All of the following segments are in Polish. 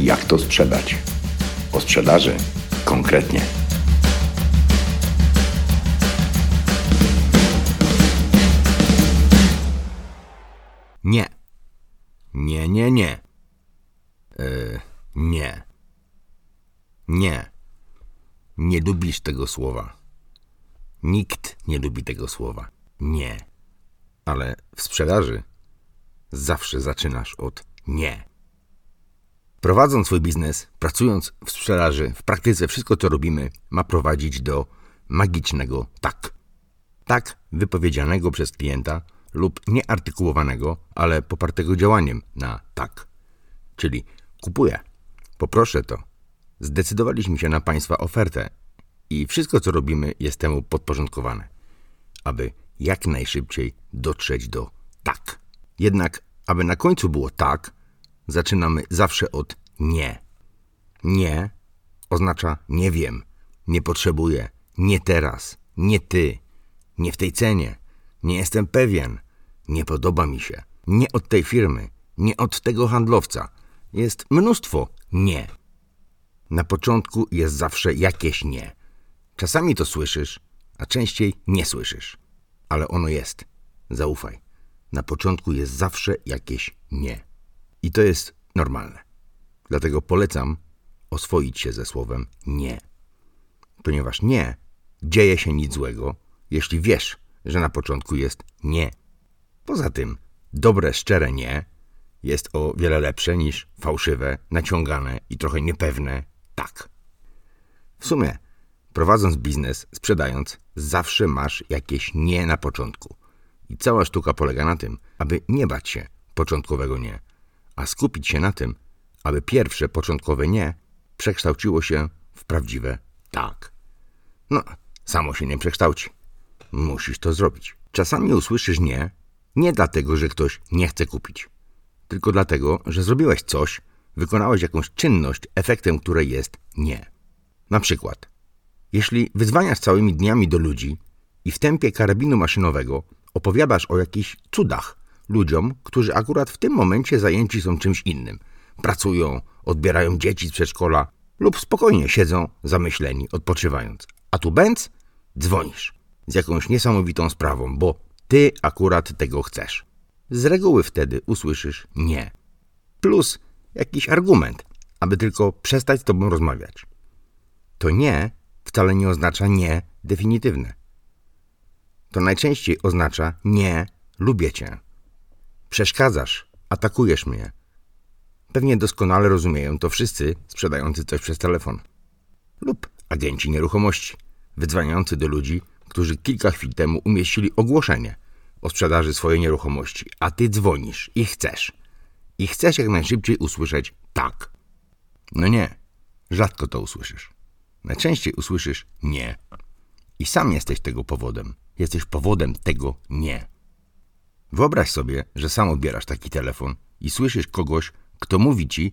Jak to sprzedać? O sprzedaży konkretnie. Nie. Nie, nie, nie. Yy, nie. Nie. Nie lubisz tego słowa. Nikt nie lubi tego słowa. Nie. Ale w sprzedaży zawsze zaczynasz od nie. Prowadząc swój biznes, pracując w sprzedaży, w praktyce wszystko co robimy ma prowadzić do magicznego tak. Tak wypowiedzianego przez klienta lub nieartykułowanego, ale popartego działaniem na tak. Czyli kupuję, poproszę to. Zdecydowaliśmy się na Państwa ofertę i wszystko co robimy jest temu podporządkowane, aby jak najszybciej dotrzeć do tak. Jednak, aby na końcu było tak, zaczynamy zawsze od nie. Nie oznacza nie wiem, nie potrzebuję, nie teraz, nie ty, nie w tej cenie, nie jestem pewien, nie podoba mi się, nie od tej firmy, nie od tego handlowca. Jest mnóstwo nie. Na początku jest zawsze jakieś nie. Czasami to słyszysz, a częściej nie słyszysz. Ale ono jest. Zaufaj. Na początku jest zawsze jakieś nie. I to jest normalne. Dlatego polecam oswoić się ze słowem nie. Ponieważ nie dzieje się nic złego, jeśli wiesz, że na początku jest nie. Poza tym, dobre, szczere nie jest o wiele lepsze niż fałszywe, naciągane i trochę niepewne tak. W sumie, prowadząc biznes, sprzedając, zawsze masz jakieś nie na początku. I cała sztuka polega na tym, aby nie bać się początkowego nie, a skupić się na tym, aby pierwsze początkowe nie przekształciło się w prawdziwe tak. No, samo się nie przekształci. Musisz to zrobić. Czasami usłyszysz nie, nie dlatego, że ktoś nie chce kupić, tylko dlatego, że zrobiłeś coś, wykonałeś jakąś czynność, efektem której jest nie. Na przykład, jeśli wyzwaniasz całymi dniami do ludzi i w tempie karabinu maszynowego opowiadasz o jakichś cudach ludziom, którzy akurat w tym momencie zajęci są czymś innym, pracują, odbierają dzieci z przedszkola lub spokojnie siedzą zamyśleni, odpoczywając. A tu bęc, dzwonisz z jakąś niesamowitą sprawą, bo ty akurat tego chcesz. Z reguły wtedy usłyszysz nie. Plus jakiś argument, aby tylko przestać z tobą rozmawiać. To nie wcale nie oznacza nie definitywne. To najczęściej oznacza nie lubię cię. Przeszkadzasz, atakujesz mnie. Pewnie doskonale rozumieją to wszyscy sprzedający coś przez telefon. Lub agenci nieruchomości, wydzwaniający do ludzi, którzy kilka chwil temu umieścili ogłoszenie o sprzedaży swojej nieruchomości, a ty dzwonisz i chcesz. I chcesz jak najszybciej usłyszeć tak. No nie, rzadko to usłyszysz. Najczęściej usłyszysz nie. I sam jesteś tego powodem. Jesteś powodem tego nie. Wyobraź sobie, że sam odbierasz taki telefon i słyszysz kogoś, kto mówi ci,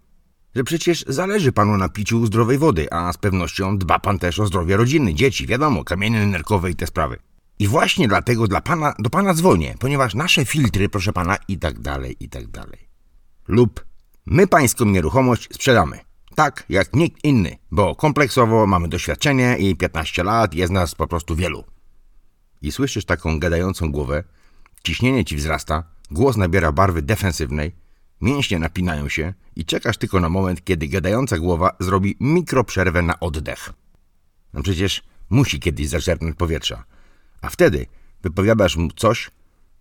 że przecież zależy panu na piciu zdrowej wody, a z pewnością dba pan też o zdrowie rodziny, dzieci, wiadomo, kamienie nerkowe i te sprawy. I właśnie dlatego dla pana, do pana dzwonię, ponieważ nasze filtry, proszę pana, i tak dalej, i tak dalej. Lub my pańską nieruchomość sprzedamy. Tak, jak nikt inny, bo kompleksowo mamy doświadczenie i 15 lat jest nas po prostu wielu. I słyszysz taką gadającą głowę, ciśnienie ci wzrasta, głos nabiera barwy defensywnej, mięśnie napinają się i czekasz tylko na moment, kiedy gadająca głowa zrobi mikroprzerwę na oddech. No przecież musi kiedyś zaczerpnąć powietrza, a wtedy wypowiadasz mu coś,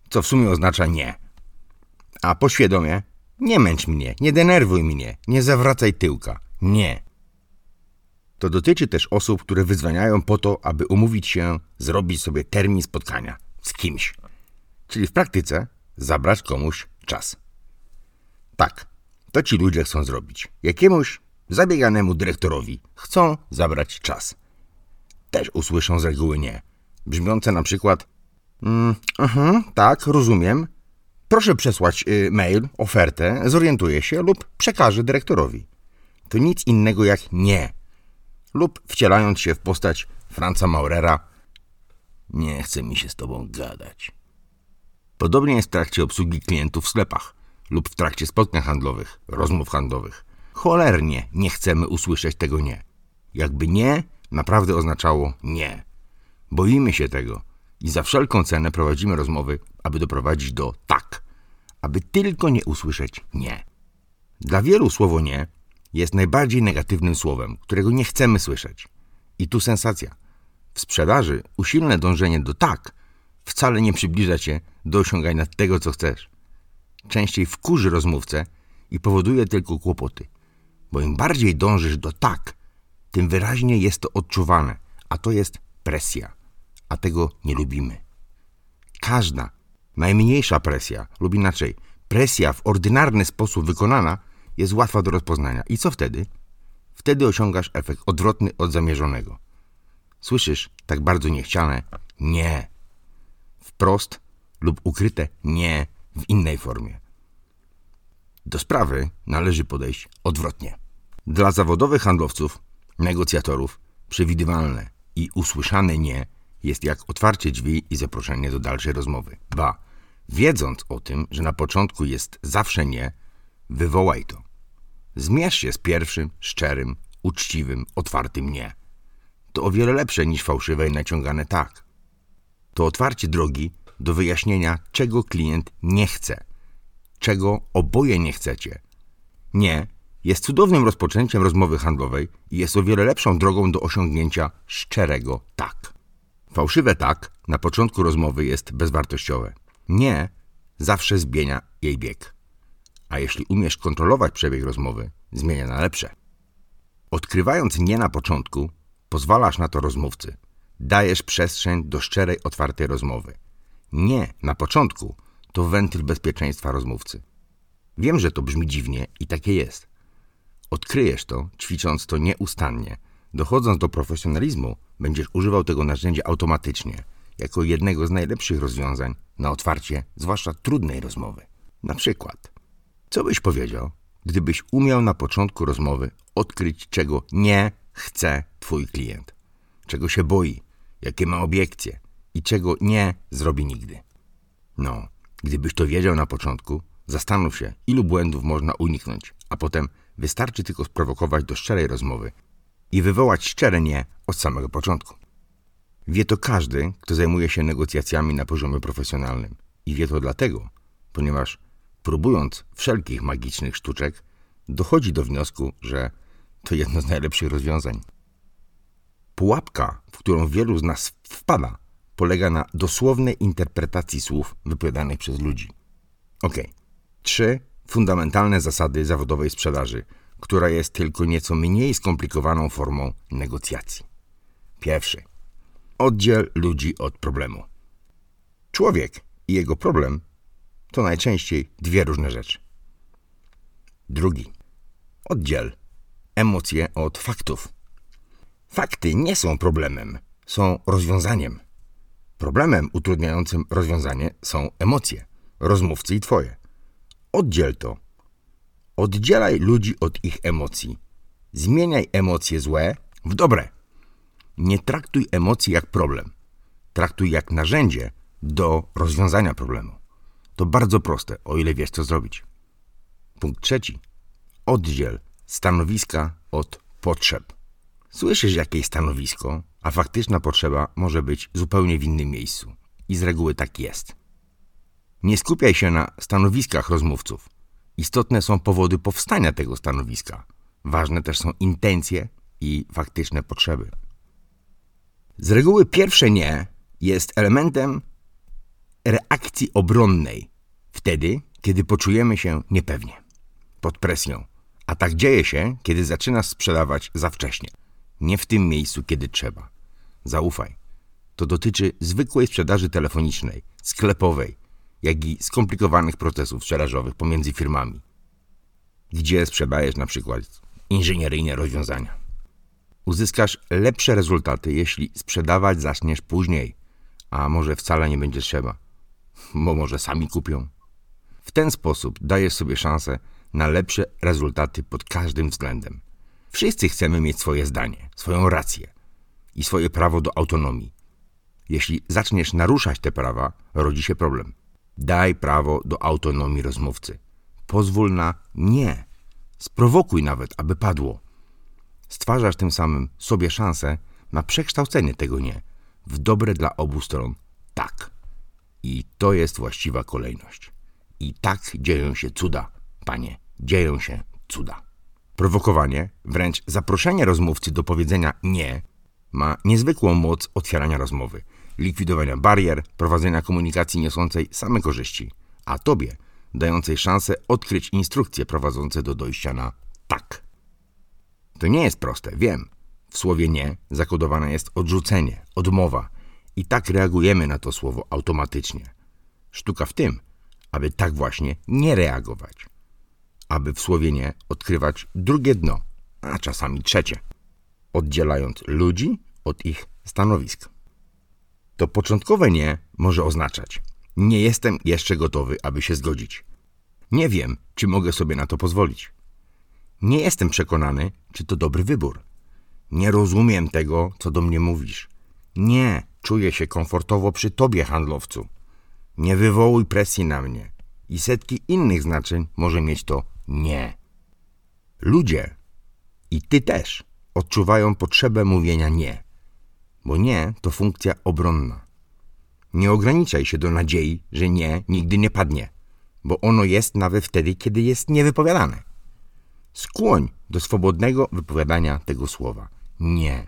co w sumie oznacza nie. A poświadomie nie męcz mnie, nie denerwuj mnie, nie zawracaj tyłka. Nie. To dotyczy też osób, które wyzwaniają po to, aby umówić się, zrobić sobie termin spotkania z kimś. Czyli w praktyce zabrać komuś czas. Tak, to ci ludzie chcą zrobić. Jakiemuś zabieganemu dyrektorowi chcą zabrać czas. Też usłyszą z reguły nie. Brzmiące na przykład mm, uh tak, rozumiem. Proszę przesłać y, mail, ofertę, zorientuję się lub przekażę dyrektorowi. To nic innego jak nie. Lub wcielając się w postać Franca Maurera, nie chce mi się z tobą gadać. Podobnie jest w trakcie obsługi klientów w sklepach lub w trakcie spotkań handlowych, rozmów handlowych. cholernie nie chcemy usłyszeć tego nie. Jakby nie naprawdę oznaczało nie. Boimy się tego i za wszelką cenę prowadzimy rozmowy, aby doprowadzić do tak, aby tylko nie usłyszeć nie. Dla wielu słowo nie jest najbardziej negatywnym słowem, którego nie chcemy słyszeć. I tu sensacja. W sprzedaży usilne dążenie do tak wcale nie przybliża cię do osiągania tego, co chcesz. Częściej wkurzy rozmówcę i powoduje tylko kłopoty. Bo im bardziej dążysz do tak, tym wyraźniej jest to odczuwane, a to jest presja. A tego nie lubimy. Każda, najmniejsza presja, lub inaczej, presja w ordynarny sposób wykonana jest łatwa do rozpoznania. I co wtedy? Wtedy osiągasz efekt odwrotny od zamierzonego. Słyszysz tak bardzo niechciane nie. Wprost lub ukryte nie w innej formie. Do sprawy należy podejść odwrotnie. Dla zawodowych handlowców, negocjatorów, przewidywalne i usłyszane nie jest jak otwarcie drzwi i zaproszenie do dalszej rozmowy. Ba, wiedząc o tym, że na początku jest zawsze nie, wywołaj to. Zmierz się z pierwszym, szczerym, uczciwym, otwartym nie. To o wiele lepsze niż fałszywe i naciągane tak. To otwarcie drogi do wyjaśnienia, czego klient nie chce, czego oboje nie chcecie. Nie jest cudownym rozpoczęciem rozmowy handlowej i jest o wiele lepszą drogą do osiągnięcia szczerego tak. Fałszywe tak na początku rozmowy jest bezwartościowe. Nie zawsze zmienia jej bieg. A jeśli umiesz kontrolować przebieg rozmowy, zmienia na lepsze. Odkrywając nie na początku, pozwalasz na to rozmówcy. Dajesz przestrzeń do szczerej, otwartej rozmowy. Nie na początku to wentyl bezpieczeństwa rozmówcy. Wiem, że to brzmi dziwnie i takie jest. Odkryjesz to, ćwicząc to nieustannie. Dochodząc do profesjonalizmu, będziesz używał tego narzędzia automatycznie, jako jednego z najlepszych rozwiązań na otwarcie, zwłaszcza trudnej rozmowy. Na przykład, co byś powiedział, gdybyś umiał na początku rozmowy odkryć, czego nie chce twój klient, czego się boi, jakie ma obiekcje i czego nie zrobi nigdy? No, gdybyś to wiedział na początku, zastanów się, ilu błędów można uniknąć, a potem wystarczy tylko sprowokować do szczerej rozmowy i wywołać szczere nie od samego początku. Wie to każdy, kto zajmuje się negocjacjami na poziomie profesjonalnym. I wie to dlatego, ponieważ próbując wszelkich magicznych sztuczek, dochodzi do wniosku, że to jedno z najlepszych rozwiązań. Pułapka, w którą wielu z nas wpada, polega na dosłownej interpretacji słów wypowiadanych przez ludzi. Ok. Trzy fundamentalne zasady zawodowej sprzedaży, która jest tylko nieco mniej skomplikowaną formą negocjacji. Pierwszy. Oddziel ludzi od problemu. Człowiek i jego problem to najczęściej dwie różne rzeczy. Drugi. Oddziel emocje od faktów. Fakty nie są problemem, są rozwiązaniem. Problemem utrudniającym rozwiązanie są emocje, rozmówcy i twoje. Oddziel to. Oddzielaj ludzi od ich emocji. Zmieniaj emocje złe w dobre. Nie traktuj emocji jak problem. Traktuj jak narzędzie do rozwiązania problemu. To bardzo proste, o ile wiesz, co zrobić. Punkt trzeci. Oddziel stanowiska od potrzeb. Słyszysz jakieś stanowisko, a faktyczna potrzeba może być zupełnie w innym miejscu. I z reguły tak jest. Nie skupiaj się na stanowiskach rozmówców. Istotne są powody powstania tego stanowiska. Ważne też są intencje i faktyczne potrzeby. Z reguły pierwsze nie jest elementem reakcji obronnej, wtedy, kiedy poczujemy się niepewnie, pod presją. A tak dzieje się, kiedy zaczynasz sprzedawać za wcześnie, nie w tym miejscu, kiedy trzeba. Zaufaj. To dotyczy zwykłej sprzedaży telefonicznej, sklepowej, jak i skomplikowanych procesów sprzedażowych pomiędzy firmami, gdzie sprzedajesz na przykład inżynieryjne rozwiązania. Uzyskasz lepsze rezultaty, jeśli sprzedawać zaczniesz później, a może wcale nie będzie trzeba, bo może sami kupią. W ten sposób dajesz sobie szansę na lepsze rezultaty pod każdym względem. Wszyscy chcemy mieć swoje zdanie, swoją rację i swoje prawo do autonomii. Jeśli zaczniesz naruszać te prawa, rodzi się problem. Daj prawo do autonomii rozmówcy. Pozwól na nie. Sprowokuj nawet, aby padło. Stwarzasz tym samym sobie szansę na przekształcenie tego nie w dobre dla obu stron tak. I to jest właściwa kolejność. I tak dzieją się cuda, panie, dzieją się cuda. Prowokowanie, wręcz zaproszenie rozmówcy do powiedzenia nie, ma niezwykłą moc otwierania rozmowy, likwidowania barier, prowadzenia komunikacji niosącej same korzyści, a tobie dającej szansę odkryć instrukcje prowadzące do dojścia na tak. To nie jest proste, wiem. W słowie nie zakodowane jest odrzucenie, odmowa i tak reagujemy na to słowo automatycznie. Sztuka w tym, aby tak właśnie nie reagować. Aby w słowie nie odkrywać drugie dno, a czasami trzecie, oddzielając ludzi od ich stanowisk. To początkowe nie może oznaczać: Nie jestem jeszcze gotowy, aby się zgodzić. Nie wiem, czy mogę sobie na to pozwolić. Nie jestem przekonany, czy to dobry wybór. Nie rozumiem tego, co do mnie mówisz. Nie, czuję się komfortowo przy tobie, handlowcu. Nie wywołuj presji na mnie. I setki innych znaczeń może mieć to nie. Ludzie, i ty też, odczuwają potrzebę mówienia nie, bo nie to funkcja obronna. Nie ograniczaj się do nadziei, że nie nigdy nie padnie, bo ono jest nawet wtedy, kiedy jest niewypowiadane. Skłoń do swobodnego wypowiadania tego słowa nie.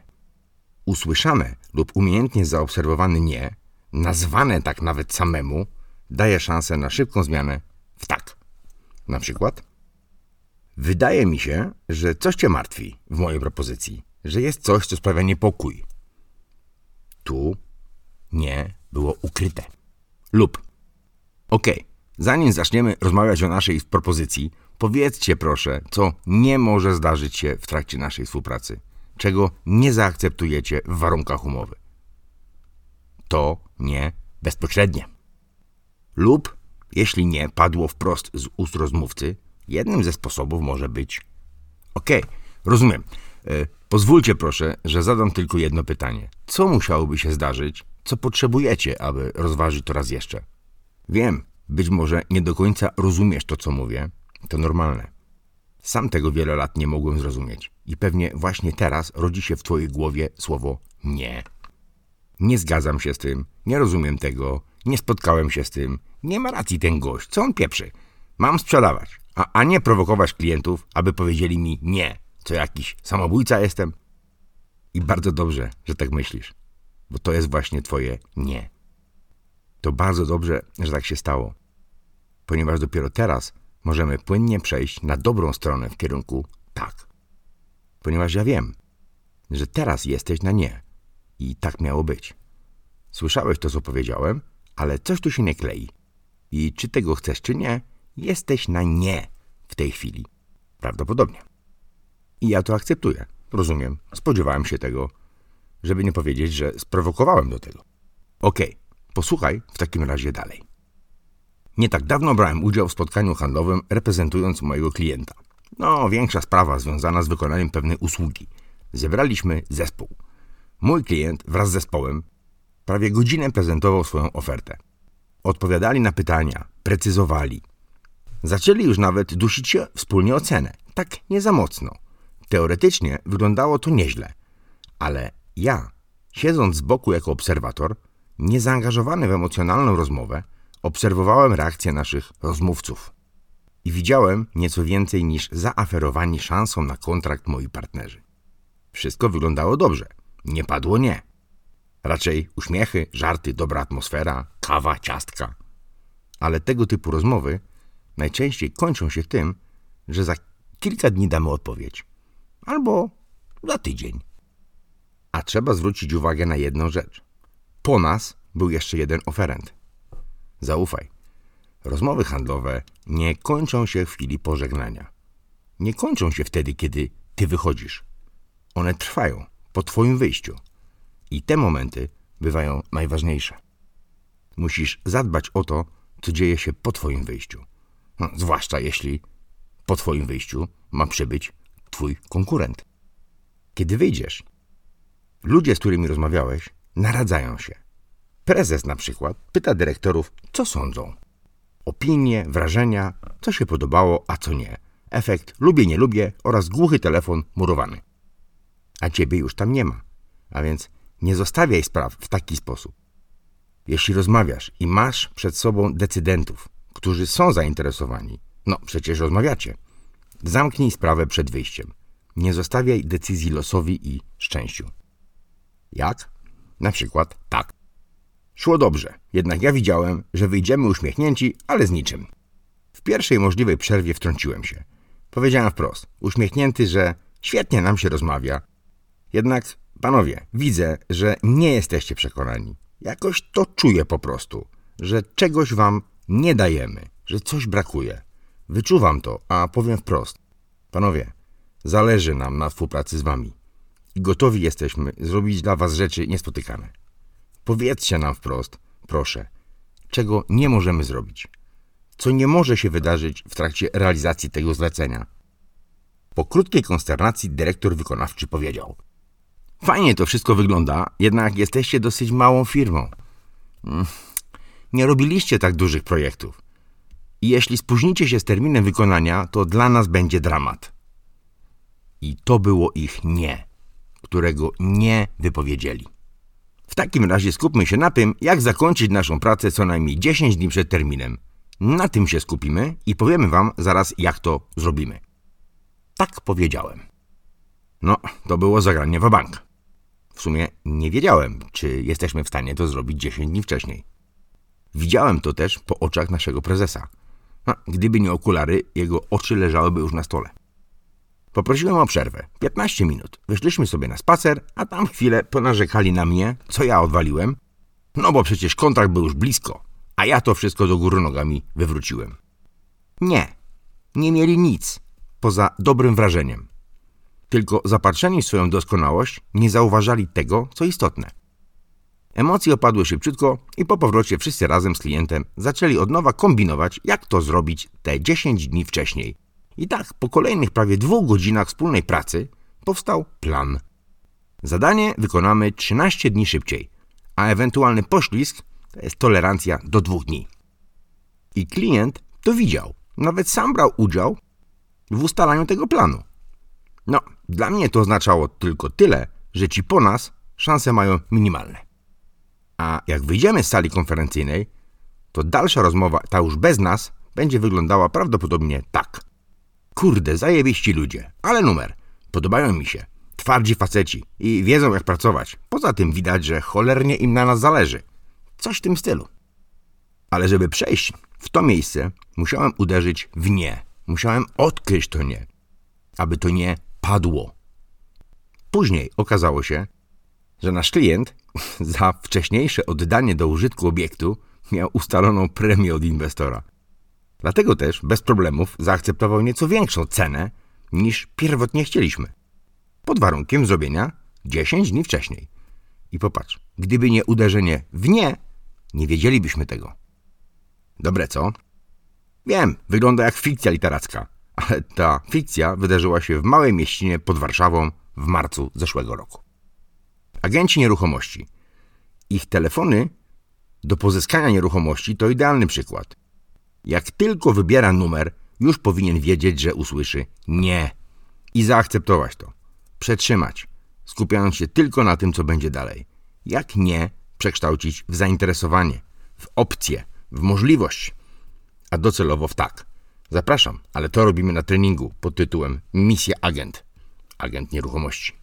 Usłyszane lub umiejętnie zaobserwowane nie, nazwane tak nawet samemu, daje szansę na szybką zmianę w tak. Na przykład, wydaje mi się, że coś cię martwi w mojej propozycji, że jest coś, co sprawia niepokój. Tu nie było ukryte. Lub, okej, okay, zanim zaczniemy rozmawiać o naszej propozycji, powiedzcie proszę, co nie może zdarzyć się w trakcie naszej współpracy czego nie zaakceptujecie w warunkach umowy. To nie bezpośrednie. Lub, jeśli nie padło wprost z ust rozmówcy, jednym ze sposobów może być Okej, okay, rozumiem. E, pozwólcie proszę, że zadam tylko jedno pytanie. Co musiałoby się zdarzyć, co potrzebujecie, aby rozważyć to raz jeszcze? Wiem, być może nie do końca rozumiesz to, co mówię. To normalne. Sam tego wiele lat nie mogłem zrozumieć i pewnie właśnie teraz rodzi się w twojej głowie słowo nie. Nie zgadzam się z tym, nie rozumiem tego, nie spotkałem się z tym, nie ma racji ten gość, co on pieprzy. Mam sprzedawać, a, a nie prowokować klientów, aby powiedzieli mi nie, co jakiś samobójca jestem. I bardzo dobrze, że tak myślisz, bo to jest właśnie twoje nie. To bardzo dobrze, że tak się stało, ponieważ dopiero teraz możemy płynnie przejść na dobrą stronę w kierunku tak. Ponieważ ja wiem, że teraz jesteś na nie i tak miało być. Słyszałeś to, co powiedziałem, ale coś tu się nie klei. I czy tego chcesz, czy nie, jesteś na nie w tej chwili. Prawdopodobnie. I ja to akceptuję. Rozumiem. Spodziewałem się tego, żeby nie powiedzieć, że sprowokowałem do tego. Okej, okay, posłuchaj w takim razie dalej. Nie tak dawno brałem udział w spotkaniu handlowym reprezentując mojego klienta. No, większa sprawa związana z wykonaniem pewnej usługi. Zebraliśmy zespół. Mój klient wraz z zespołem prawie godzinę prezentował swoją ofertę. Odpowiadali na pytania, precyzowali. Zaczęli już nawet dusić się wspólnie o cenę. Tak nie za mocno. Teoretycznie wyglądało to nieźle. Ale ja, siedząc z boku jako obserwator, niezaangażowany w emocjonalną rozmowę, Obserwowałem reakcję naszych rozmówców i widziałem nieco więcej niż zaaferowani szansą na kontrakt moi partnerzy. Wszystko wyglądało dobrze. Nie padło nie. Raczej uśmiechy, żarty, dobra atmosfera, kawa, ciastka. Ale tego typu rozmowy najczęściej kończą się tym, że za kilka dni damy odpowiedź. Albo za tydzień. A trzeba zwrócić uwagę na jedną rzecz. Po nas był jeszcze jeden oferent. Zaufaj. Rozmowy handlowe nie kończą się w chwili pożegnania. Nie kończą się wtedy, kiedy ty wychodzisz. One trwają po twoim wyjściu. I te momenty bywają najważniejsze. Musisz zadbać o to, co dzieje się po twoim wyjściu. No, zwłaszcza jeśli po twoim wyjściu ma przybyć twój konkurent. Kiedy wyjdziesz, ludzie, z którymi rozmawiałeś, naradzają się. Prezes na przykład pyta dyrektorów, co sądzą. Opinie, wrażenia, co się podobało, a co nie. efekt lubię, nie lubię oraz głuchy telefon murowany. A ciebie już tam nie ma. A więc nie zostawiaj spraw w taki sposób. Jeśli rozmawiasz i masz przed sobą decydentów, którzy są zainteresowani, no przecież rozmawiacie, zamknij sprawę przed wyjściem. Nie zostawiaj decyzji losowi i szczęściu. Jak? Na przykład tak. Szło dobrze, jednak ja widziałem, że wyjdziemy uśmiechnięci, ale z niczym. W pierwszej możliwej przerwie wtrąciłem się. Powiedziałem wprost, uśmiechnięty, że świetnie nam się rozmawia. Jednak, panowie, widzę, że nie jesteście przekonani. Jakoś to czuję po prostu, że czegoś wam nie dajemy, że coś brakuje. Wyczuwam to, a powiem wprost. Panowie, zależy nam na współpracy z wami i gotowi jesteśmy zrobić dla was rzeczy niespotykane. Powiedzcie nam wprost, proszę, czego nie możemy zrobić, co nie może się wydarzyć w trakcie realizacji tego zlecenia. Po krótkiej konsternacji dyrektor wykonawczy powiedział: Fajnie to wszystko wygląda, jednak jesteście dosyć małą firmą. Nie robiliście tak dużych projektów. I jeśli spóźnicie się z terminem wykonania, to dla nas będzie dramat. I to było ich nie, którego nie wypowiedzieli. W takim razie skupmy się na tym, jak zakończyć naszą pracę co najmniej 10 dni przed terminem. Na tym się skupimy i powiemy wam zaraz, jak to zrobimy. Tak powiedziałem. No, to było zagranie w bank. W sumie nie wiedziałem, czy jesteśmy w stanie to zrobić 10 dni wcześniej. Widziałem to też po oczach naszego prezesa. A gdyby nie okulary, jego oczy leżałyby już na stole. Poprosiłem o przerwę. 15 minut. Wyszliśmy sobie na spacer, a tam chwilę ponarzekali na mnie, co ja odwaliłem. No bo przecież kontrakt był już blisko, a ja to wszystko do góry nogami wywróciłem. Nie, nie mieli nic poza dobrym wrażeniem. Tylko zapatrzeni w swoją doskonałość nie zauważali tego, co istotne. Emocje opadły szybciutko i po powrocie wszyscy razem z klientem zaczęli od nowa kombinować, jak to zrobić te 10 dni wcześniej. I tak po kolejnych prawie dwóch godzinach wspólnej pracy powstał plan. Zadanie wykonamy 13 dni szybciej, a ewentualny poślizg to jest tolerancja do dwóch dni. I klient to widział, nawet sam brał udział w ustalaniu tego planu. No, dla mnie to oznaczało tylko tyle, że ci po nas szanse mają minimalne. A jak wyjdziemy z sali konferencyjnej, to dalsza rozmowa, ta już bez nas, będzie wyglądała prawdopodobnie tak. Kurde, zajebiści ludzie, ale numer. Podobają mi się. Twardzi faceci i wiedzą jak pracować. Poza tym widać, że cholernie im na nas zależy. Coś w tym stylu. Ale żeby przejść w to miejsce, musiałem uderzyć w nie. Musiałem odkryć to nie. Aby to nie padło. Później okazało się, że nasz klient za wcześniejsze oddanie do użytku obiektu miał ustaloną premię od inwestora. Dlatego też bez problemów zaakceptował nieco większą cenę niż pierwotnie chcieliśmy. Pod warunkiem zrobienia 10 dni wcześniej. I popatrz, gdyby nie uderzenie w nie, nie wiedzielibyśmy tego. Dobre co? Wiem, wygląda jak fikcja literacka, ale ta fikcja wydarzyła się w małej mieścinie pod Warszawą w marcu zeszłego roku. Agenci nieruchomości. Ich telefony do pozyskania nieruchomości to idealny przykład. Jak tylko wybiera numer, już powinien wiedzieć, że usłyszy nie i zaakceptować to. Przetrzymać, skupiając się tylko na tym, co będzie dalej. Jak nie przekształcić w zainteresowanie, w opcję, w możliwość, a docelowo w tak. Zapraszam, ale to robimy na treningu pod tytułem Misja Agent. Agent nieruchomości.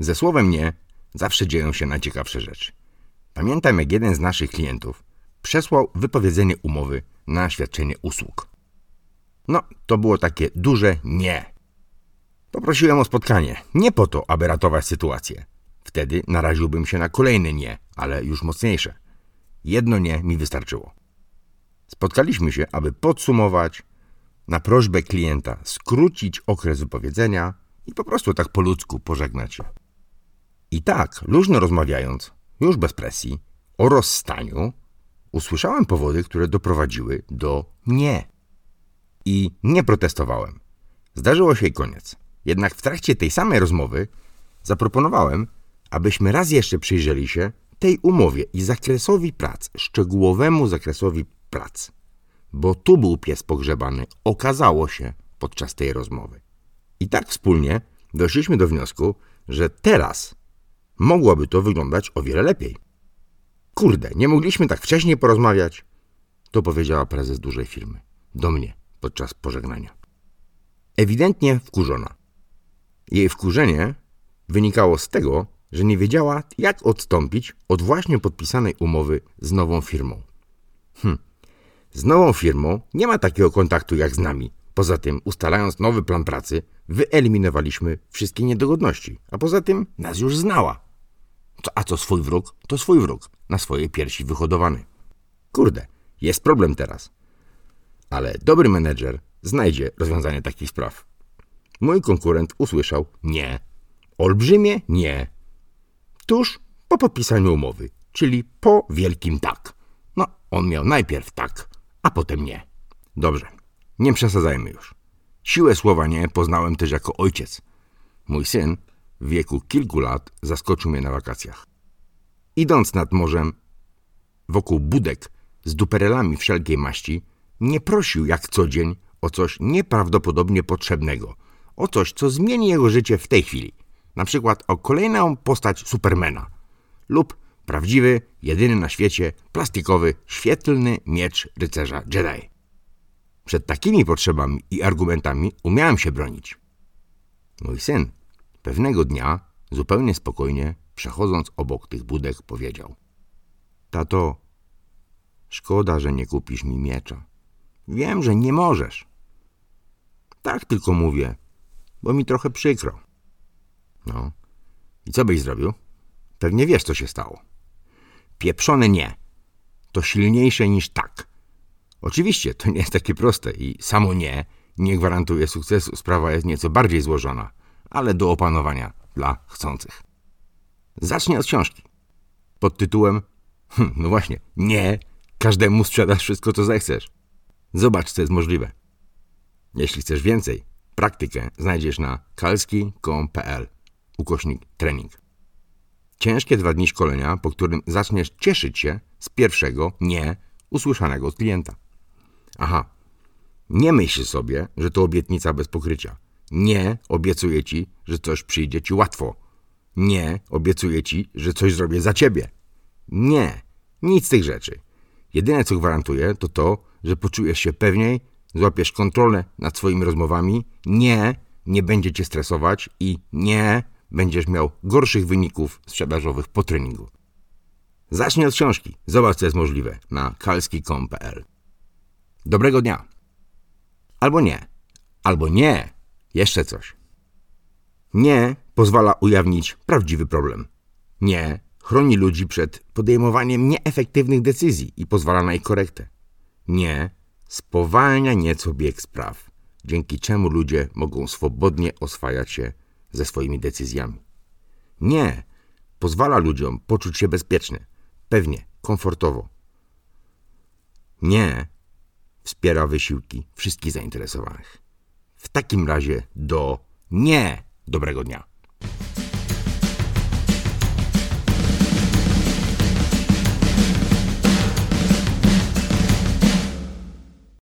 Ze słowem nie zawsze dzieją się najciekawsze rzeczy. Pamiętam, jak jeden z naszych klientów przesłał wypowiedzenie umowy na świadczenie usług. No, to było takie duże nie. Poprosiłem o spotkanie, nie po to, aby ratować sytuację. Wtedy naraziłbym się na kolejne nie, ale już mocniejsze. Jedno nie mi wystarczyło. Spotkaliśmy się, aby podsumować, na prośbę klienta skrócić okres wypowiedzenia i po prostu tak po ludzku pożegnać się. I tak, luźno rozmawiając, już bez presji, o rozstaniu, usłyszałem powody, które doprowadziły do nie. I nie protestowałem. Zdarzyło się i koniec. Jednak w trakcie tej samej rozmowy zaproponowałem, abyśmy raz jeszcze przyjrzeli się tej umowie i zakresowi prac, szczegółowemu zakresowi prac. Bo tu był pies pogrzebany. Okazało się, podczas tej rozmowy. I tak wspólnie doszliśmy do wniosku, że teraz mogłoby to wyglądać o wiele lepiej. Kurde, nie mogliśmy tak wcześniej porozmawiać? To powiedziała prezes dużej firmy. Do mnie podczas pożegnania. Ewidentnie wkurzona. Jej wkurzenie wynikało z tego, że nie wiedziała, jak odstąpić od właśnie podpisanej umowy z nową firmą. Hm. Z nową firmą nie ma takiego kontaktu jak z nami. Poza tym, ustalając nowy plan pracy, wyeliminowaliśmy wszystkie niedogodności, a poza tym nas już znała. A co swój wróg, to swój wróg, na swojej piersi wyhodowany. Kurde, jest problem teraz. Ale dobry menedżer znajdzie rozwiązanie takich spraw. Mój konkurent usłyszał nie. Olbrzymie nie. Tuż po podpisaniu umowy, czyli po wielkim tak. No, on miał najpierw tak, a potem nie. Dobrze, nie przesadzajmy już. Siłę słowa nie poznałem też jako ojciec. Mój syn w wieku kilku lat zaskoczył mnie na wakacjach. Idąc nad morzem, wokół budek z duperelami wszelkiej maści, nie prosił jak co dzień o coś nieprawdopodobnie potrzebnego, o coś, co zmieni jego życie w tej chwili. Na przykład o kolejną postać Supermana lub prawdziwy, jedyny na świecie, plastikowy, świetlny miecz rycerza Jedi. Przed takimi potrzebami i argumentami umiałem się bronić. Mój syn pewnego dnia, zupełnie spokojnie, przechodząc obok tych budek, powiedział: Tato, szkoda, że nie kupisz mi miecza. Wiem, że nie możesz. Tak tylko mówię, bo mi trochę przykro. No, i co byś zrobił? Pewnie wiesz, co się stało. Pieprzone nie. To silniejsze niż tak. Oczywiście, to nie jest takie proste i samo nie nie gwarantuje sukcesu. Sprawa jest nieco bardziej złożona, ale do opanowania dla chcących. Zacznij od książki. Pod tytułem hm, No właśnie, nie, każdemu sprzedasz wszystko, co zechcesz. Zobacz, co jest możliwe. Jeśli chcesz więcej, praktykę znajdziesz na kalski.pl ukośnik trening. Ciężkie dwa dni szkolenia, po którym zaczniesz cieszyć się z pierwszego nie usłyszanego od klienta. Aha, nie myśl sobie, że to obietnica bez pokrycia. Nie obiecuję ci, że coś przyjdzie ci łatwo. Nie obiecuję ci, że coś zrobię za ciebie. Nie, nic z tych rzeczy. Jedyne co gwarantuję, to to, że poczujesz się pewniej, złapiesz kontrolę nad swoimi rozmowami. Nie, nie będzie cię stresować i nie, będziesz miał gorszych wyników sprzedażowych po treningu. Zacznij od książki. Zobacz, co jest możliwe na kalski.com.pl. Dobrego dnia. Albo nie. Albo nie. Jeszcze coś. Nie pozwala ujawnić prawdziwy problem. Nie chroni ludzi przed podejmowaniem nieefektywnych decyzji i pozwala na ich korektę. Nie spowalnia nieco bieg spraw, dzięki czemu ludzie mogą swobodnie oswajać się ze swoimi decyzjami. Nie pozwala ludziom poczuć się bezpiecznie, pewnie, komfortowo. Nie wspiera wysiłki wszystkich zainteresowanych. W takim razie do nie dobrego dnia.